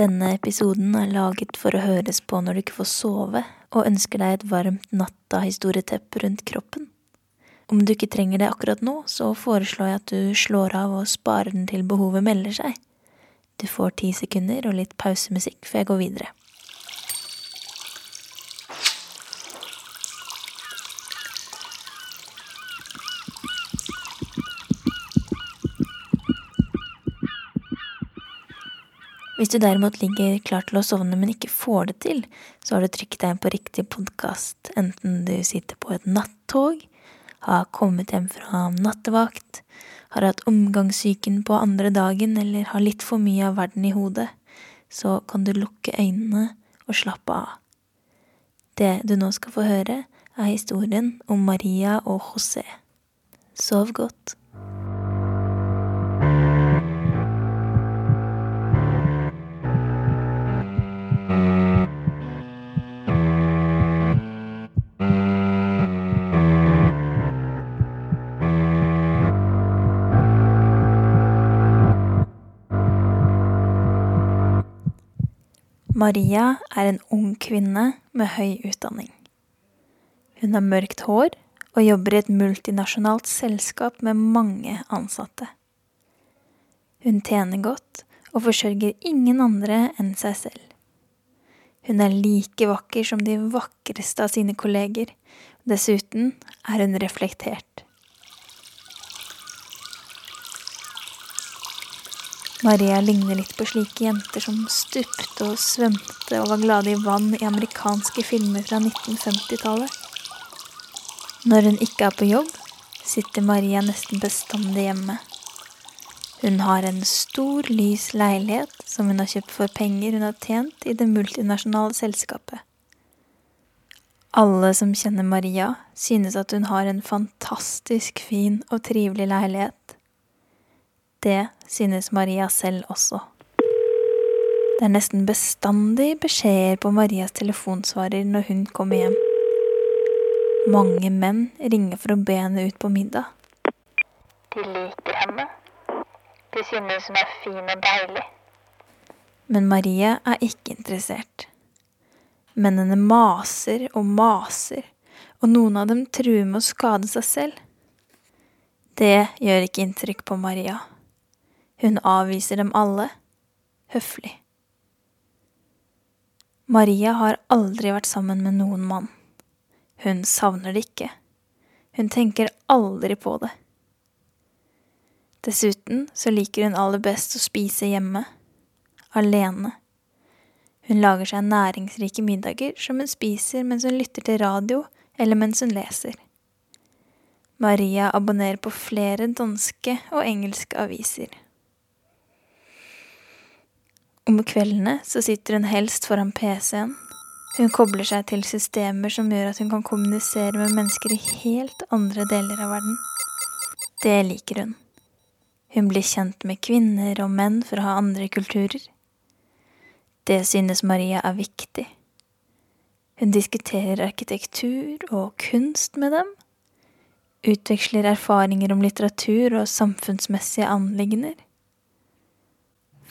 Denne episoden er laget for å høres på når du ikke får sove og ønsker deg et varmt natta-historieteppe rundt kroppen. Om du ikke trenger det akkurat nå, så foreslår jeg at du slår av og sparer den til behovet melder seg. Du får ti sekunder og litt pausemusikk før jeg går videre. Hvis du derimot ligger klar til å sovne, men ikke får det til, så har du trykket deg på riktig podkast, enten du sitter på et nattog, har kommet hjem fra nattevakt, har hatt omgangssyken på andre dagen eller har litt for mye av verden i hodet, så kan du lukke øynene og slappe av. Det du nå skal få høre, er historien om Maria og José. Sov godt. Maria er en ung kvinne med høy utdanning. Hun har mørkt hår og jobber i et multinasjonalt selskap med mange ansatte. Hun tjener godt og forsørger ingen andre enn seg selv. Hun er like vakker som de vakreste av sine kolleger. Dessuten er hun reflektert. Maria ligner litt på slike jenter som stupte og svømte og var glade i vann i amerikanske filmer fra 1950-tallet. Når hun ikke er på jobb, sitter Maria nesten bestandig hjemme. Hun har en stor, lys leilighet som hun har kjøpt for penger hun har tjent i det multinasjonale selskapet. Alle som kjenner Maria, synes at hun har en fantastisk fin og trivelig leilighet. Det synes Maria selv også. Det er nesten bestandig beskjeder på Marias telefonsvarer når hun kommer hjem. Mange menn ringer for å be henne ut på middag. De liker henne. De synes hun er fin og deilig. Men Maria er ikke interessert. Mennene maser og maser, og noen av dem truer med å skade seg selv. Det gjør ikke inntrykk på Maria. Hun avviser dem alle, høflig. Maria har aldri vært sammen med noen mann. Hun savner det ikke. Hun tenker aldri på det. Dessuten så liker hun aller best å spise hjemme, alene. Hun lager seg næringsrike middager som hun spiser mens hun lytter til radio eller mens hun leser. Maria abonnerer på flere danske og engelske aviser. Om kveldene så sitter hun helst foran PC-en. Hun kobler seg til systemer som gjør at hun kan kommunisere med mennesker i helt andre deler av verden. Det liker hun. Hun blir kjent med kvinner og menn fra andre kulturer. Det synes Maria er viktig. Hun diskuterer arkitektur og kunst med dem. Utveksler erfaringer om litteratur og samfunnsmessige anliggender.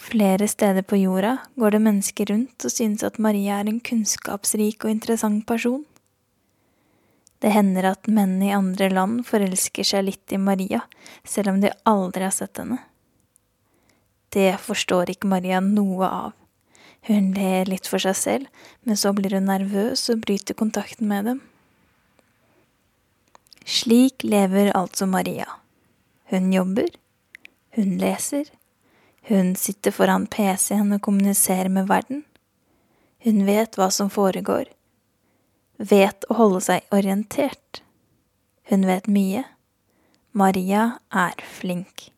Flere steder på jorda går det mennesker rundt og synes at Maria er en kunnskapsrik og interessant person. Det hender at menn i andre land forelsker seg litt i Maria, selv om de aldri har sett henne. Det forstår ikke Maria noe av. Hun ler litt for seg selv, men så blir hun nervøs og bryter kontakten med dem. Slik lever altså Maria. Hun jobber, hun leser, hun sitter foran PC-en og kommuniserer med verden. Hun vet hva som foregår. vet å holde seg orientert. Hun vet mye. Maria er flink.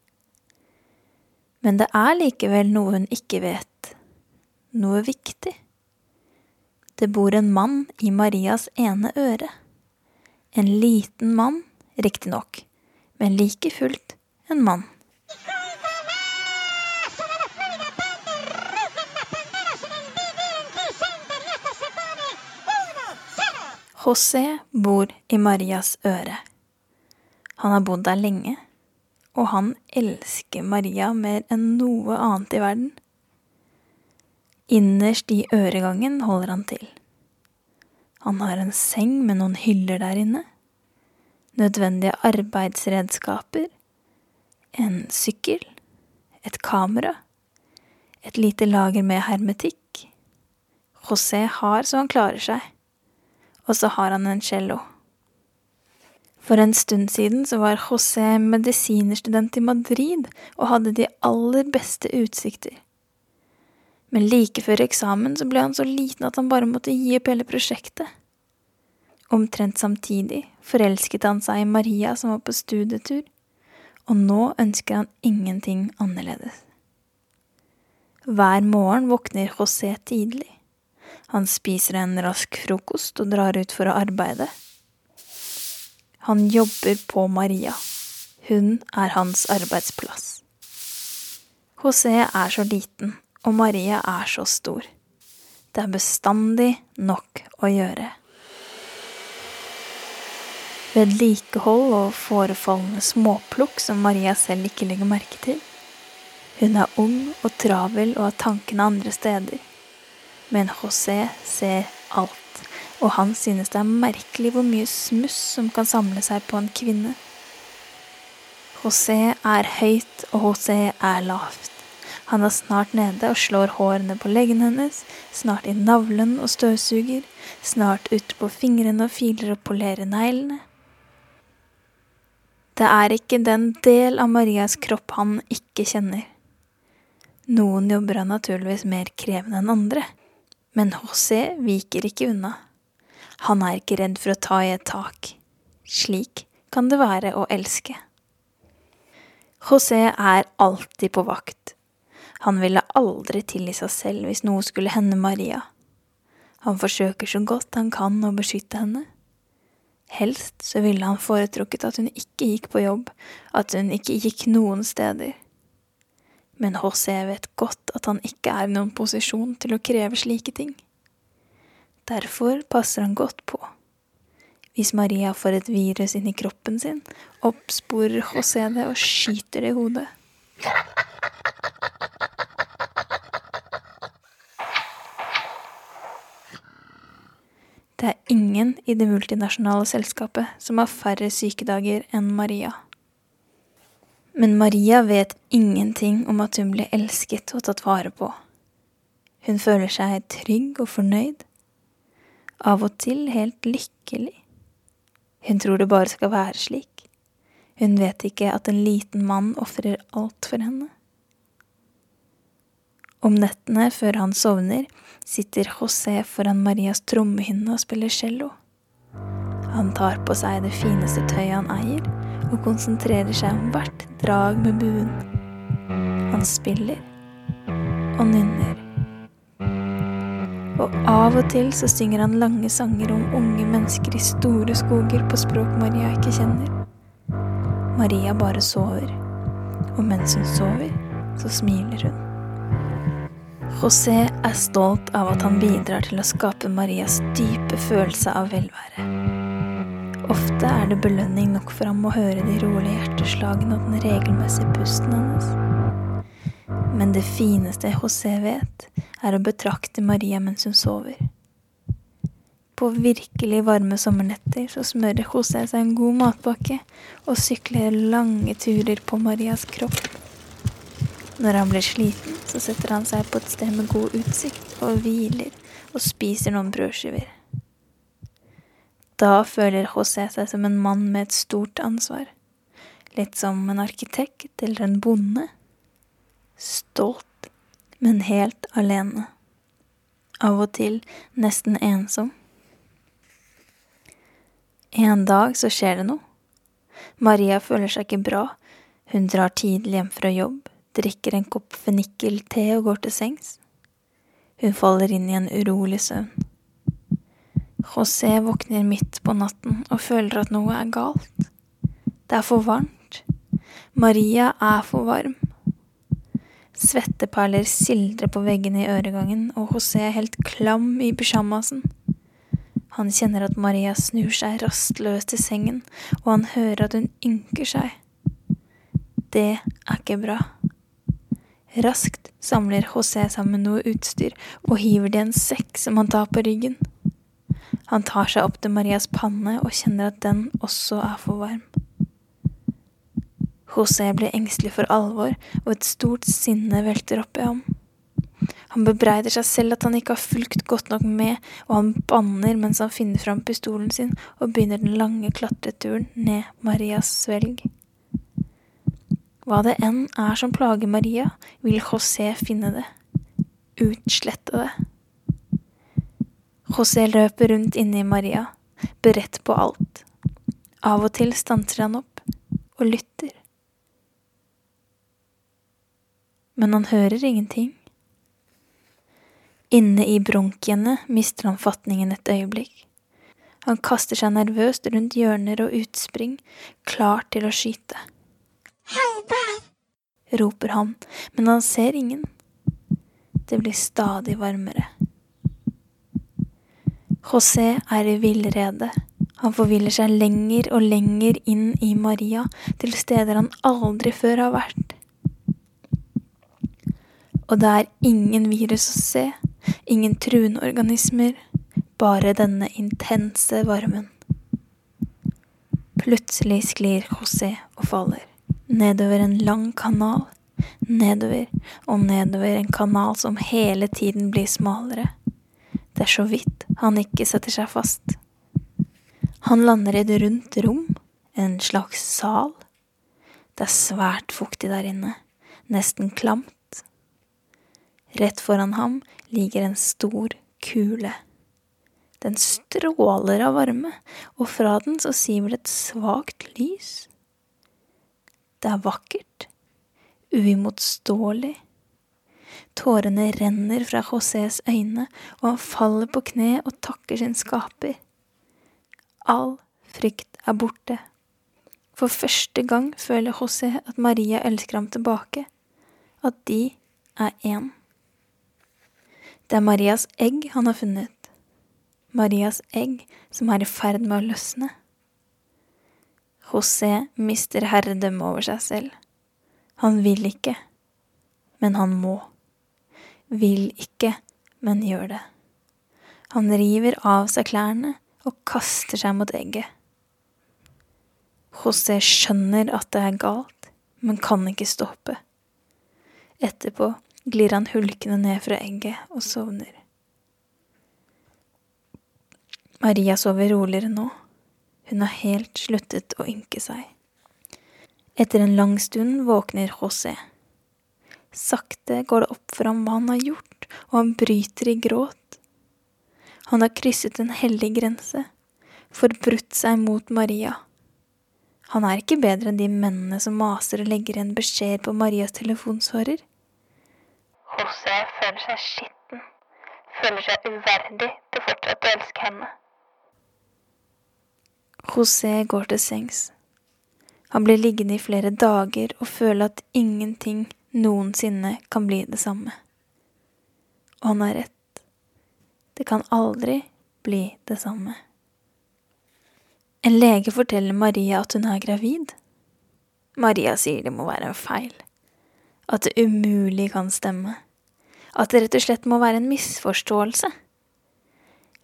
Men det er likevel noe hun ikke vet. Noe viktig. Det bor en mann i Marias ene øre. En liten mann, riktignok, men like fullt en mann. José bor i Marias øre. Han har bodd der lenge, og han elsker Maria mer enn noe annet i verden. Innerst i øregangen holder han til. Han har en seng med noen hyller der inne, nødvendige arbeidsredskaper, en sykkel, et kamera, et lite lager med hermetikk. José har så han klarer seg og så har han en cello. For en stund siden så var José medisinerstudent i Madrid og hadde de aller beste utsikter. Men like før eksamen så ble han så liten at han bare måtte gi opp hele prosjektet. Omtrent samtidig forelsket han seg i Maria som var på studietur, og nå ønsker han ingenting annerledes. Hver morgen våkner José tidlig. Han spiser en rask frokost og drar ut for å arbeide. Han jobber på Maria. Hun er hans arbeidsplass. José er så liten, og Maria er så stor. Det er bestandig nok å gjøre. Vedlikehold og forefallende småplukk som Maria selv ikke legger merke til. Hun er ung og travel og har tankene andre steder. Men José ser alt, og han synes det er merkelig hvor mye smuss som kan samle seg på en kvinne. José er høyt, og José er lavt. Han er snart nede og slår hårene på leggen hennes, snart i navlen og støvsuger, snart ute på fingrene og filer og polerer neglene. Det er ikke den del av Marias kropp han ikke kjenner. Noen jobber er naturligvis mer krevende enn andre. Men José viker ikke unna. Han er ikke redd for å ta i et tak. Slik kan det være å elske. José er alltid på vakt. Han ville aldri tilgi seg selv hvis noe skulle hende Maria. Han forsøker så godt han kan å beskytte henne. Helst så ville han foretrukket at hun ikke gikk på jobb, at hun ikke gikk noen steder men HC vet godt at han ikke er i noen posisjon til å kreve slike ting. Derfor passer han godt på. Hvis Maria får et virus inn i kroppen sin, oppsporer José det og skyter det i hodet. Det er ingen i det multinasjonale selskapet som har færre sykedager enn Maria. Men Maria vet ingenting om at hun blir elsket og tatt vare på. Hun føler seg trygg og fornøyd, av og til helt lykkelig. Hun tror det bare skal være slik. Hun vet ikke at en liten mann ofrer alt for henne. Om nettene før han sovner, sitter José foran Marias trommehinne og spiller cello. Han tar på seg det fineste tøyet han eier, og konsentrerer seg om hvert drag med buen. Han spiller og nynner. Og av og til så synger han lange sanger om unge mennesker i store skoger på språk Maria ikke kjenner. Maria bare sover, og mens hun sover, så smiler hun. José er stolt av at han bidrar til å skape Marias dype følelse av velvære. Ofte er det belønning nok for ham å høre de rolige hjerteslagene og den regelmessige pusten hennes. Men det fineste José vet, er å betrakte Maria mens hun sover. På virkelig varme sommernetter så smører José seg en god matpakke og sykler lange turer på Marias kropp. Når han blir sliten, så setter han seg på et sted med god utsikt og hviler og spiser noen brødskiver. Da føler José seg som en mann med et stort ansvar. Litt som en arkitekt eller en bonde. Stolt, men helt alene. Av og til nesten ensom. En dag så skjer det noe. Maria føler seg ikke bra. Hun drar tidlig hjem fra jobb, drikker en kopp fennikel-te og går til sengs. Hun faller inn i en urolig søvn. José våkner midt på natten og føler at noe er galt. Det er for varmt. Maria er for varm. Svetteperler sildrer på veggene i øregangen, og José er helt klam i pysjamasen. Han kjenner at Maria snur seg rastløst til sengen, og han hører at hun ynker seg. Det er ikke bra. Raskt samler José sammen noe utstyr og hiver det i en sekk som han tar på ryggen. Han tar seg opp til Marias panne og kjenner at den også er for varm. José blir engstelig for alvor, og et stort sinne velter opp i ham. Han bebreider seg selv at han ikke har fulgt godt nok med, og han banner mens han finner fram pistolen sin og begynner den lange klatreturen ned Marias svelg. Hva det enn er som plager Maria, vil José finne det. Utslette det. José løper rundt inne i Maria, beredt på alt. Av og til stanser han opp og lytter. Men han hører ingenting. Inne i bronkiene mister han fatningen et øyeblikk. Han kaster seg nervøst rundt hjørner og utspring, klar til å skyte. roper han, men han ser ingen. Det blir stadig varmere. José er i villrede. Han forviller seg lenger og lenger inn i Maria, til steder han aldri før har vært. Og det er ingen virus å se, Ingen truende organismer, bare denne intense varmen. Plutselig sklir José og faller. Nedover en lang kanal. Nedover og nedover en kanal som hele tiden blir smalere. Det er så vidt han ikke setter seg fast. Han lander i et rundt rom, en slags sal. Det er svært fuktig der inne, nesten klamt. Rett foran ham ligger en stor kule. Den stråler av varme, og fra den så siver det et svakt lys. Det er vakkert, uimotståelig. Tårene renner fra Josés øyne, og han faller på kne og takker sin skaper. All frykt er borte. For første gang føler José at Maria elsker ham tilbake, at de er én. Det er Marias egg han har funnet. Marias egg som er i ferd med å løsne. José mister herredømmet over seg selv. Han vil ikke, men han må. Vil ikke, men gjør det. Han river av seg klærne og kaster seg mot egget. José skjønner at det er galt, men kan ikke stoppe. Etterpå glir han hulkende ned fra egget og sovner. Maria sover roligere nå. Hun har helt sluttet å ynke seg. Etter en lang stund våkner José. Sakte går det opp for ham hva han har gjort, og han bryter i gråt. Han har krysset en hellig grense, forbrutt seg mot Maria. Han er ikke bedre enn de mennene som maser og legger igjen beskjeder på Marias telefonsvarer. José føler seg skitten, føler seg uverdig til fortsatt å elske henne. José går til sengs. Han blir liggende i flere dager og føler at ingenting noensinne kan bli det samme. Og han har rett. Det kan aldri bli det samme. En lege forteller Maria at hun er gravid. Maria sier det må være en feil at det umulig kan stemme, at det rett og slett må være en misforståelse.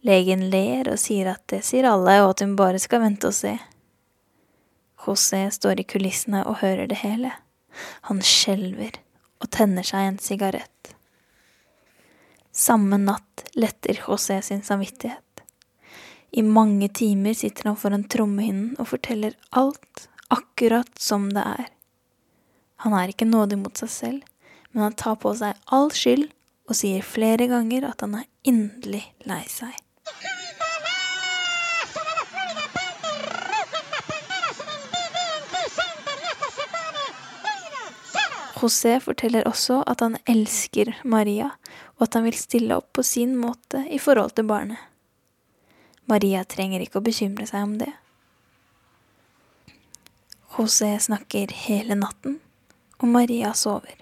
Legen ler og sier at det sier alle, og at hun bare skal vente og se. José står i kulissene og hører det hele. Han skjelver og tenner seg en sigarett. Samme natt letter José sin samvittighet. I mange timer sitter han foran trommehinnen og forteller alt akkurat som det er. Han er ikke nådig mot seg selv, men han tar på seg all skyld og sier flere ganger at han er inderlig lei seg. José forteller også at han elsker Maria, og at han vil stille opp på sin måte i forhold til barnet. Maria trenger ikke å bekymre seg om det. José snakker hele natten, og Maria sover.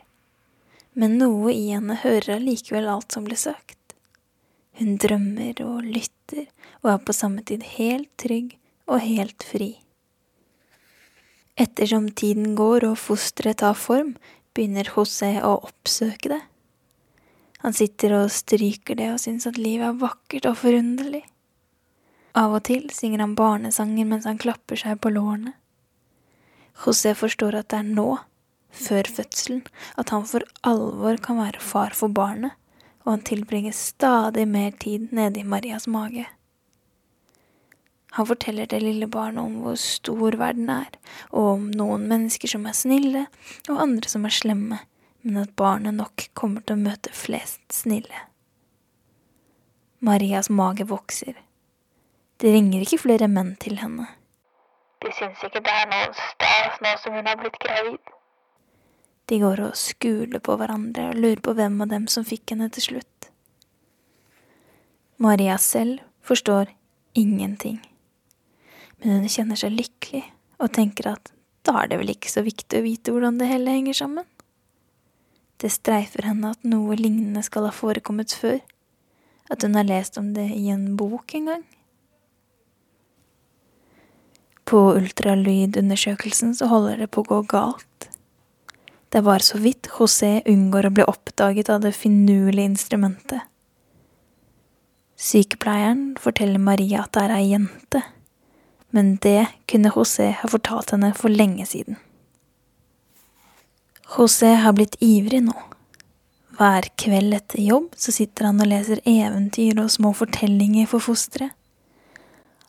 Men noe i henne hører allikevel alt som blir sagt. Hun drømmer og lytter, og er på samme tid helt trygg og helt fri. Ettersom tiden går og fosteret tar form, begynner José å oppsøke det. Han sitter og stryker det og syns at livet er vakkert og forunderlig. Av og til synger han barnesanger mens han klapper seg på lårene. José forstår at det er nå, før fødselen, at han for alvor kan være far for barnet, og han tilbringer stadig mer tid nede i Marias mage. Han forteller det lille barnet om hvor stor verden er, og om noen mennesker som er snille, og andre som er slemme, men at barnet nok kommer til å møte flest snille. Marias mage vokser. Det ringer ikke flere menn til henne. De syns ikke det er noe stas nå som hun har blitt gravid. De går og skuler på hverandre og lurer på hvem av dem som fikk henne til slutt. Maria selv forstår ingenting men hun kjenner seg lykkelig og tenker at da er det vel ikke så viktig å vite hvordan det hele henger sammen. Det streifer henne at noe lignende skal ha forekommet før, at hun har lest om det i en bok en gang. På ultralydundersøkelsen så holder det på å gå galt. Det er bare så vidt José unngår å bli oppdaget av det finurlige instrumentet. Sykepleieren forteller Maria at det er ei jente men det kunne José ha fortalt henne for lenge siden. José har blitt ivrig nå. Hver kveld etter jobb så sitter han og leser eventyr og små fortellinger for fosteret.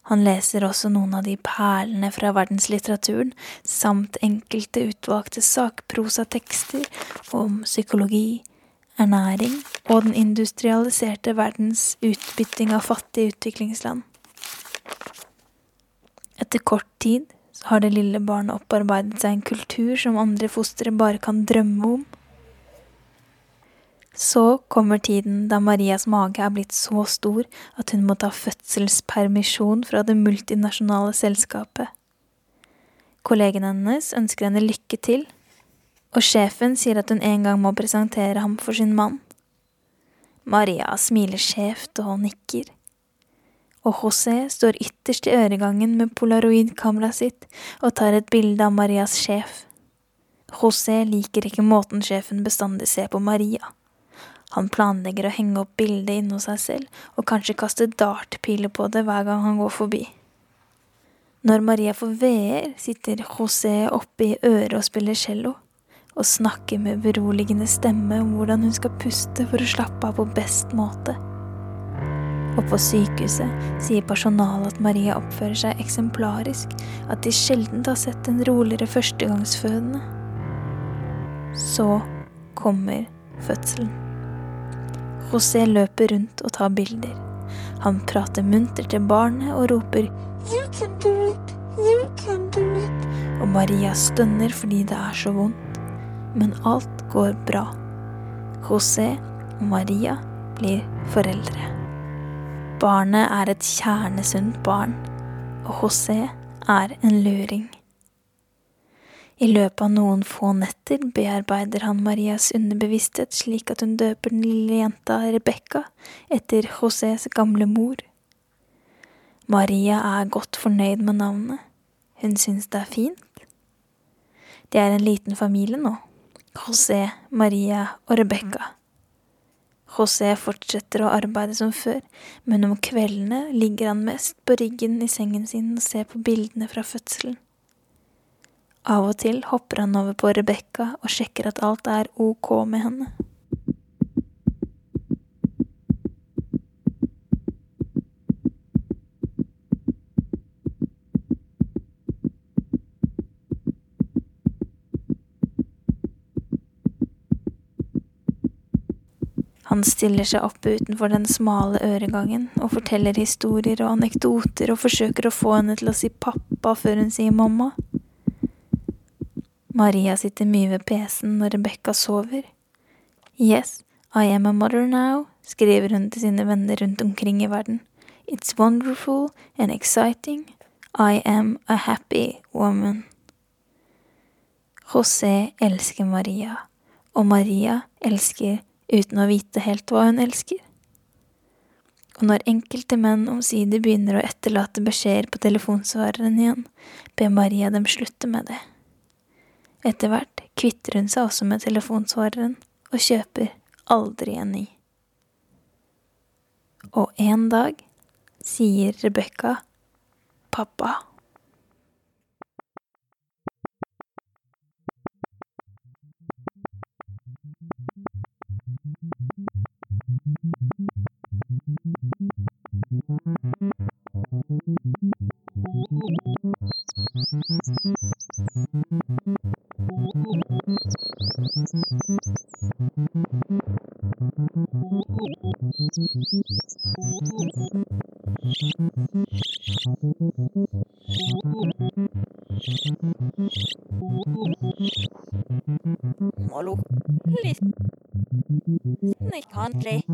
Han leser også noen av de perlene fra verdenslitteraturen, samt enkelte utvalgte sakprosatekster om psykologi, ernæring og den industrialiserte verdens utbytting av fattige utviklingsland. Etter kort tid så har det lille barnet opparbeidet seg en kultur som andre fostre bare kan drømme om. Så kommer tiden da Marias mage er blitt så stor at hun må ta fødselspermisjon fra det multinasjonale selskapet. Kollegene hennes ønsker henne lykke til, og sjefen sier at hun en gang må presentere ham for sin mann. Maria smiler skjevt og nikker og José står ytterst i øregangen med polaroidkameraet sitt og tar et bilde av Marias sjef. José liker ikke måten sjefen bestandig ser på Maria. Han planlegger å henge opp bildet inne hos seg selv og kanskje kaste dartpiler på det hver gang han går forbi. Når Maria får veer, sitter José oppe i øret og spiller cello, og snakker med beroligende stemme om hvordan hun skal puste for å slappe av på best måte. Og på sykehuset sier personalet at Maria oppfører seg eksemplarisk, at de sjelden har sett en roligere førstegangsfødende. Så kommer fødselen. José løper rundt og tar bilder. Han prater muntert til barnet og roper You can do it! You can do it! Og Maria stønner fordi det er så vondt. Men alt går bra. José og Maria blir foreldre. Barnet er et kjernesunt barn, og José er en luring. I løpet av noen få netter bearbeider han Marias underbevissthet slik at hun døper den lille jenta Rebekka etter Josés gamle mor. Maria er godt fornøyd med navnet. Hun syns det er fint. De er en liten familie nå. José, Maria og Rebekka. José fortsetter å arbeide som før, men om kveldene ligger han mest på ryggen i sengen sin og ser på bildene fra fødselen. Av og til hopper han over på Rebekka og sjekker at alt er ok med henne. Han stiller seg opp utenfor den smale øregangen og forteller historier og anekdoter og forsøker å få henne til å si pappa før hun sier mamma. Maria sitter mye ved PC-en når Rebekka sover. Yes, I am a mother now, skriver hun til sine venner rundt omkring i verden. It's wonderful and exciting. I am a happy woman. José elsker Maria, og Maria elsker uten å vite helt hva hun elsker. Og når enkelte menn omsider begynner å etterlate beskjeder på telefonsvareren igjen, ber Maria dem slutte med det. Etter hvert kvitter hun seg også med telefonsvareren og kjøper aldri en ny. Og en dag sier Rebekka pappa. Må lukke litt snikhandlig.